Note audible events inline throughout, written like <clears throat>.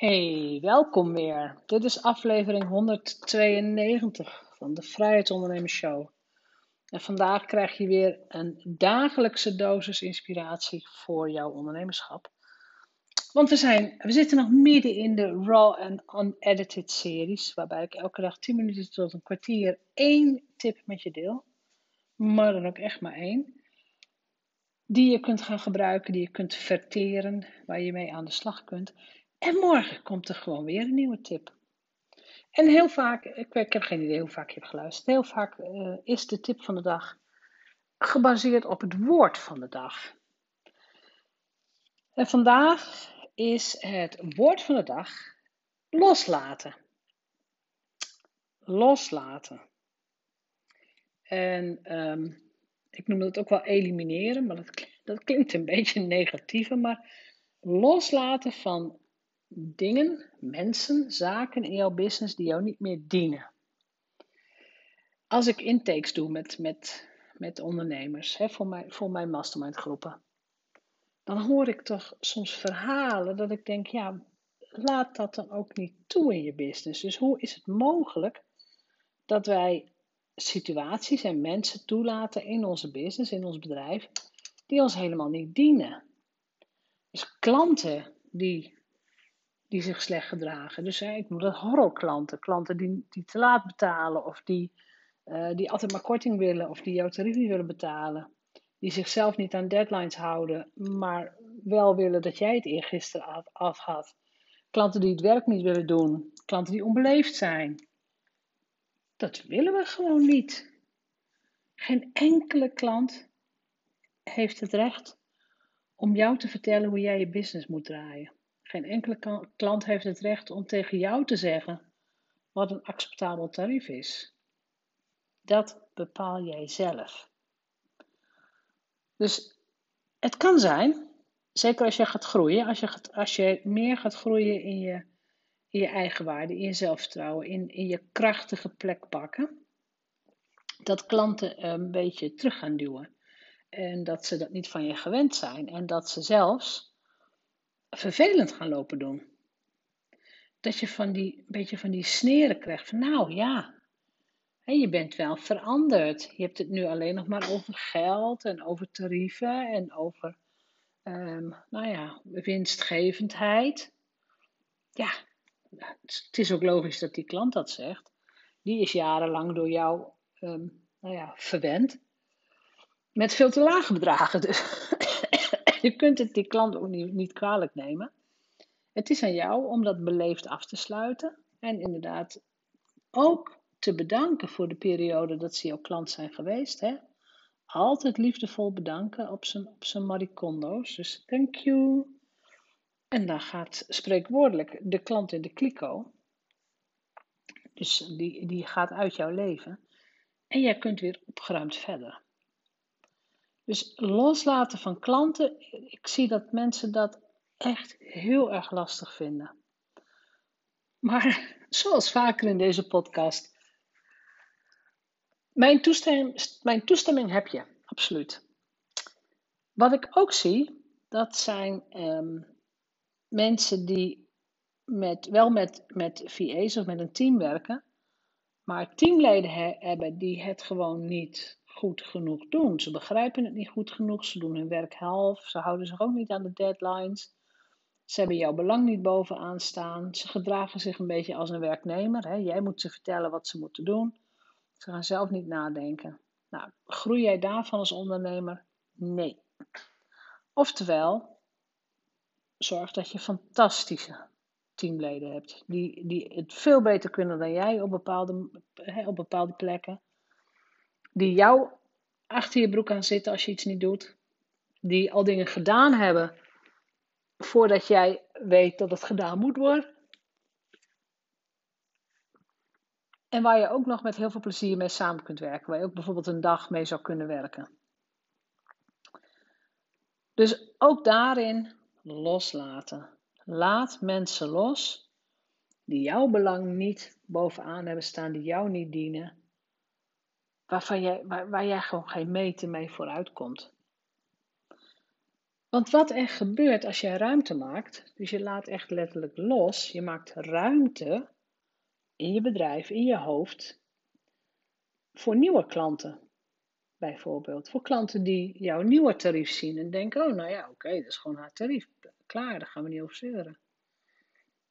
Hey, welkom weer. Dit is aflevering 192 van de Vrijheidsondernemers Show. En vandaag krijg je weer een dagelijkse dosis inspiratie voor jouw ondernemerschap. Want we, zijn, we zitten nog midden in de Raw and Unedited series, waarbij ik elke dag 10 minuten tot een kwartier één tip met je deel. Maar dan ook echt maar één. Die je kunt gaan gebruiken, die je kunt verteren, waar je mee aan de slag kunt. En morgen komt er gewoon weer een nieuwe tip. En heel vaak, ik, heb geen idee hoe vaak je hebt geluisterd, heel vaak uh, is de tip van de dag gebaseerd op het woord van de dag. En vandaag is het woord van de dag loslaten. Loslaten. En um, ik noem het ook wel elimineren, maar dat, dat klinkt een beetje negatiever. Maar loslaten van dingen, mensen, zaken in jouw business die jou niet meer dienen. Als ik intakes doe met, met, met ondernemers hè, voor, mijn, voor mijn mastermind groepen, dan hoor ik toch soms verhalen dat ik denk, ja, laat dat dan ook niet toe in je business. Dus hoe is het mogelijk dat wij situaties en mensen toelaten in onze business, in ons bedrijf, die ons helemaal niet dienen? Dus klanten die die zich slecht gedragen. Dus ik noem dat horrorklanten. Klanten die, die te laat betalen of die, uh, die altijd maar korting willen of die jouw tarief niet willen betalen. Die zichzelf niet aan deadlines houden, maar wel willen dat jij het eergisteren af, af had. Klanten die het werk niet willen doen. Klanten die onbeleefd zijn. Dat willen we gewoon niet. Geen enkele klant heeft het recht om jou te vertellen hoe jij je business moet draaien. Geen enkele klant heeft het recht om tegen jou te zeggen wat een acceptabel tarief is. Dat bepaal jij zelf. Dus het kan zijn, zeker als je gaat groeien, als je, als je meer gaat groeien in je, in je eigen waarde, in je zelfvertrouwen, in, in je krachtige plek pakken, dat klanten een beetje terug gaan duwen. En dat ze dat niet van je gewend zijn. En dat ze zelfs vervelend gaan lopen doen. Dat je van die, beetje van die sneren krijgt van nou ja, je bent wel veranderd. Je hebt het nu alleen nog maar over geld en over tarieven en over, um, nou ja, winstgevendheid. Ja, het is ook logisch dat die klant dat zegt. Die is jarenlang door jou, um, nou ja, verwend. Met veel te lage bedragen. Dus <laughs> je kunt het die klant ook niet, niet kwalijk nemen. Het is aan jou om dat beleefd af te sluiten. En inderdaad ook te bedanken voor de periode dat ze jouw klant zijn geweest. Hè? Altijd liefdevol bedanken op zijn, op zijn maricondo's. Dus thank you. En dan gaat spreekwoordelijk de klant in de kliko. Dus die, die gaat uit jouw leven. En jij kunt weer opgeruimd verder. Dus loslaten van klanten, ik zie dat mensen dat echt heel erg lastig vinden. Maar <laughs> zoals vaker in deze podcast, mijn toestemming, mijn toestemming heb je, absoluut. Wat ik ook zie, dat zijn um, mensen die met, wel met, met VA's of met een team werken, maar teamleden hebben die het gewoon niet goed genoeg doen. Ze begrijpen het niet goed genoeg, ze doen hun werk half, ze houden zich ook niet aan de deadlines. Ze hebben jouw belang niet bovenaan staan. Ze gedragen zich een beetje als een werknemer. Hè? Jij moet ze vertellen wat ze moeten doen. Ze gaan zelf niet nadenken. Nou, groei jij daarvan als ondernemer? Nee. Oftewel, zorg dat je fantastische teamleden hebt. Die, die het veel beter kunnen dan jij op bepaalde, op bepaalde plekken die jou achter je broek aan zitten als je iets niet doet. Die al dingen gedaan hebben voordat jij weet dat het gedaan moet worden. En waar je ook nog met heel veel plezier mee samen kunt werken. Waar je ook bijvoorbeeld een dag mee zou kunnen werken. Dus ook daarin loslaten. Laat mensen los die jouw belang niet bovenaan hebben staan, die jou niet dienen waarvan jij, waar, waar jij gewoon geen meter mee vooruit komt. Want wat er gebeurt als jij ruimte maakt, dus je laat echt letterlijk los, je maakt ruimte in je bedrijf, in je hoofd, voor nieuwe klanten. Bijvoorbeeld voor klanten die jouw nieuwe tarief zien en denken: oh, nou ja, oké, dat is gewoon haar tarief. Klaar, daar gaan we niet over zeuren.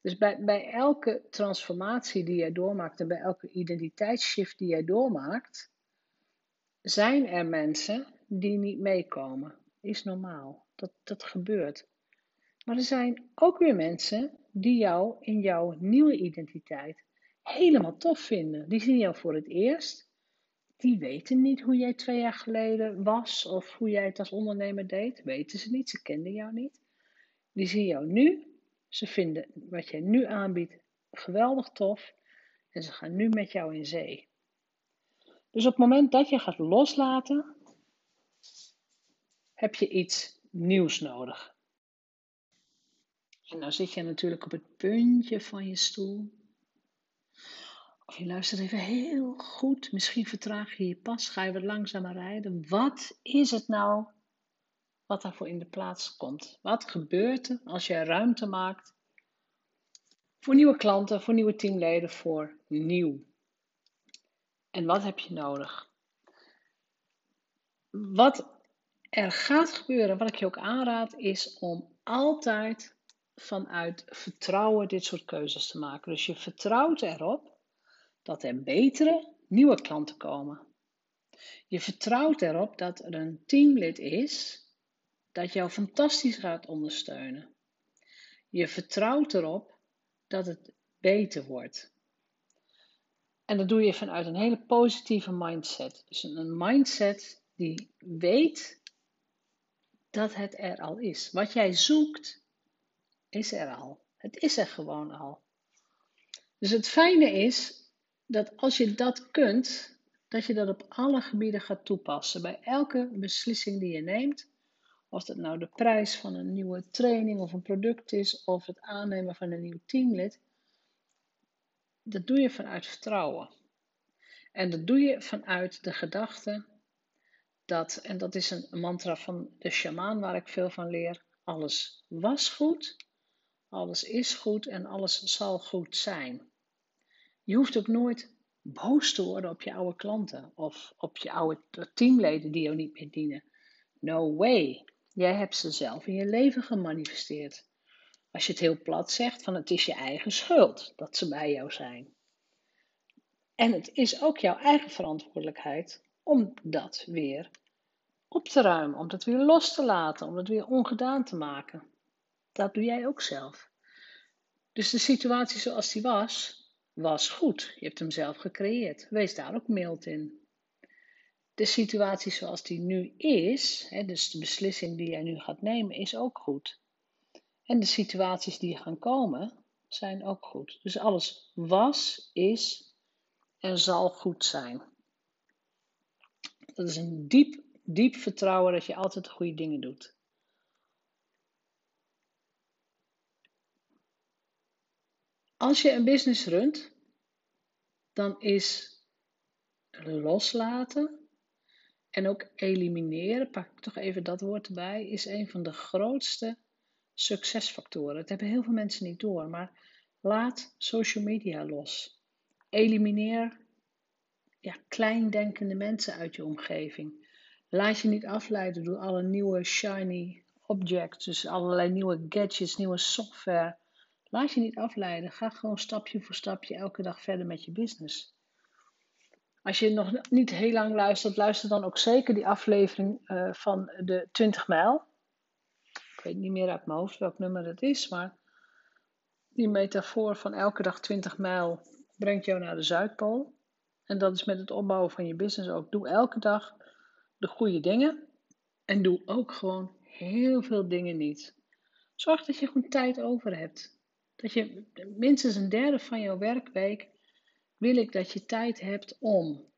Dus bij, bij elke transformatie die jij doormaakt en bij elke identiteitsshift die jij doormaakt, zijn er mensen die niet meekomen. Is normaal. Dat, dat gebeurt. Maar er zijn ook weer mensen die jou in jouw nieuwe identiteit helemaal tof vinden. Die zien jou voor het eerst. Die weten niet hoe jij twee jaar geleden was of hoe jij het als ondernemer deed. Weten ze niet, ze kenden jou niet. Die zien jou nu. Ze vinden wat jij nu aanbiedt geweldig tof. En ze gaan nu met jou in zee. Dus op het moment dat je gaat loslaten, heb je iets nieuws nodig. En nou zit je natuurlijk op het puntje van je stoel. Of je luistert even heel goed. Misschien vertraag je je pas, ga je wat langzamer rijden. Wat is het nou wat daarvoor in de plaats komt? Wat gebeurt er als je ruimte maakt voor nieuwe klanten, voor nieuwe teamleden, voor nieuw? En wat heb je nodig? Wat er gaat gebeuren, wat ik je ook aanraad, is om altijd vanuit vertrouwen dit soort keuzes te maken. Dus je vertrouwt erop dat er betere nieuwe klanten komen. Je vertrouwt erop dat er een teamlid is dat jou fantastisch gaat ondersteunen. Je vertrouwt erop dat het beter wordt. En dat doe je vanuit een hele positieve mindset. Dus een mindset die weet dat het er al is. Wat jij zoekt, is er al. Het is er gewoon al. Dus het fijne is dat als je dat kunt, dat je dat op alle gebieden gaat toepassen. Bij elke beslissing die je neemt, of dat nou de prijs van een nieuwe training of een product is, of het aannemen van een nieuw teamlid, dat doe je vanuit vertrouwen. En dat doe je vanuit de gedachte dat, en dat is een mantra van de shamaan waar ik veel van leer, alles was goed, alles is goed en alles zal goed zijn. Je hoeft ook nooit boos te worden op je oude klanten of op je oude teamleden die jou niet meer dienen. No way. Jij hebt ze zelf in je leven gemanifesteerd. Als je het heel plat zegt, van het is je eigen schuld dat ze bij jou zijn. En het is ook jouw eigen verantwoordelijkheid om dat weer op te ruimen, om dat weer los te laten, om het weer ongedaan te maken. Dat doe jij ook zelf. Dus de situatie zoals die was, was goed. Je hebt hem zelf gecreëerd. Wees daar ook mild in. De situatie zoals die nu is, hè, dus de beslissing die jij nu gaat nemen, is ook goed. En de situaties die gaan komen, zijn ook goed. Dus alles was, is en zal goed zijn. Dat is een diep, diep vertrouwen dat je altijd de goede dingen doet. Als je een business runt, dan is loslaten en ook elimineren, pak ik toch even dat woord erbij, is een van de grootste succesfactoren. Dat hebben heel veel mensen niet door, maar laat social media los. Elimineer ja, kleindenkende mensen uit je omgeving. Laat je niet afleiden door alle nieuwe shiny objects, dus allerlei nieuwe gadgets, nieuwe software. Laat je niet afleiden. Ga gewoon stapje voor stapje elke dag verder met je business. Als je nog niet heel lang luistert, luister dan ook zeker die aflevering uh, van de 20 mijl. Ik weet niet meer uit mijn hoofd welk nummer het is, maar die metafoor van elke dag 20 mijl brengt jou naar de Zuidpool. En dat is met het opbouwen van je business ook. Doe elke dag de goede dingen en doe ook gewoon heel veel dingen niet. Zorg dat je gewoon tijd over hebt. Dat je minstens een derde van jouw werkweek wil ik dat je tijd hebt om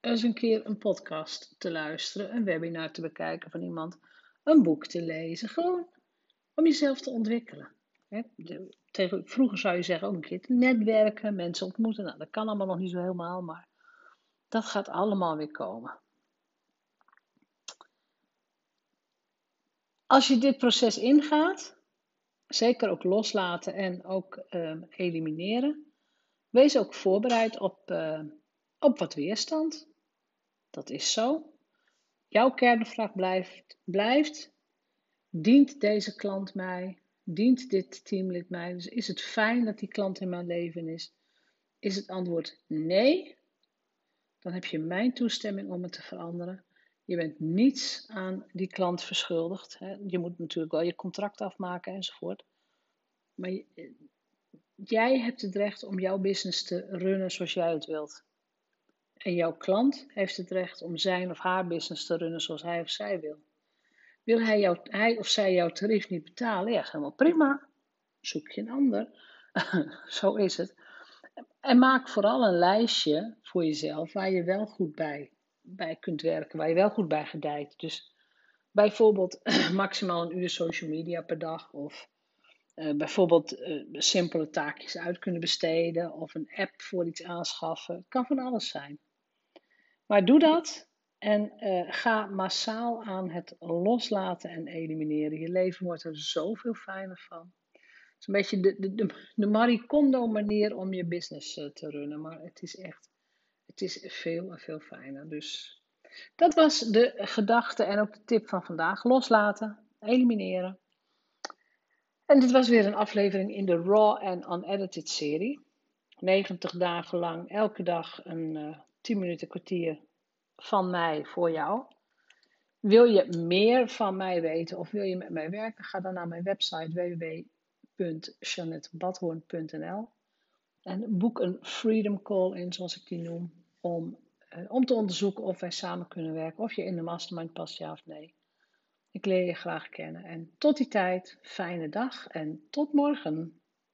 eens een keer een podcast te luisteren, een webinar te bekijken van iemand, een boek te lezen. Gewoon om jezelf te ontwikkelen. tegen, vroeger zou je zeggen ook een keer te netwerken, mensen ontmoeten. Nou, dat kan allemaal nog niet zo helemaal, maar dat gaat allemaal weer komen. Als je dit proces ingaat, zeker ook loslaten en ook ehm, elimineren, wees ook voorbereid op, uh, op wat weerstand. Dat is zo. Jouw kernvraag blijft, blijft: dient deze klant mij? Dient dit teamlid mij? Dus is het fijn dat die klant in mijn leven is? Is het antwoord nee? Dan heb je mijn toestemming om het te veranderen. Je bent niets aan die klant verschuldigd. Je moet natuurlijk wel je contract afmaken enzovoort. Maar jij hebt het recht om jouw business te runnen zoals jij het wilt. En jouw klant heeft het recht om zijn of haar business te runnen zoals hij of zij wil. Wil hij, jou, hij of zij jouw tarief niet betalen? Ja, helemaal prima. Zoek je een ander. <laughs> Zo is het. En maak vooral een lijstje voor jezelf waar je wel goed bij, bij kunt werken, waar je wel goed bij gedijt. Dus bijvoorbeeld <clears throat> maximaal een uur social media per dag of uh, bijvoorbeeld uh, simpele taakjes uit kunnen besteden of een app voor iets aanschaffen. Kan van alles zijn. Maar doe dat en uh, ga massaal aan het loslaten en elimineren. Je leven wordt er zoveel fijner van. Het is een beetje de, de, de, Marie Kondo manier om je business uh, te runnen. Maar het is echt, het is veel en veel fijner. Dus dat was de gedachte en ook de tip van vandaag. Loslaten, elimineren. En dit was weer een aflevering in de Raw en Unedited serie. 90 dagen lang, elke dag een uh, eh, 10 minuten kwartier van mij voor jou. Wil je meer van mij weten of wil je met mij werken? Ga dan naar mijn website www.janettebadhoorn.nl en boek een Freedom Call in, zoals ik die noem, om, uh, om te onderzoeken of wij samen kunnen werken, of je in de mastermind past, ja of nee. Ik leer je graag kennen. En tot die tijd, fijne dag en tot morgen.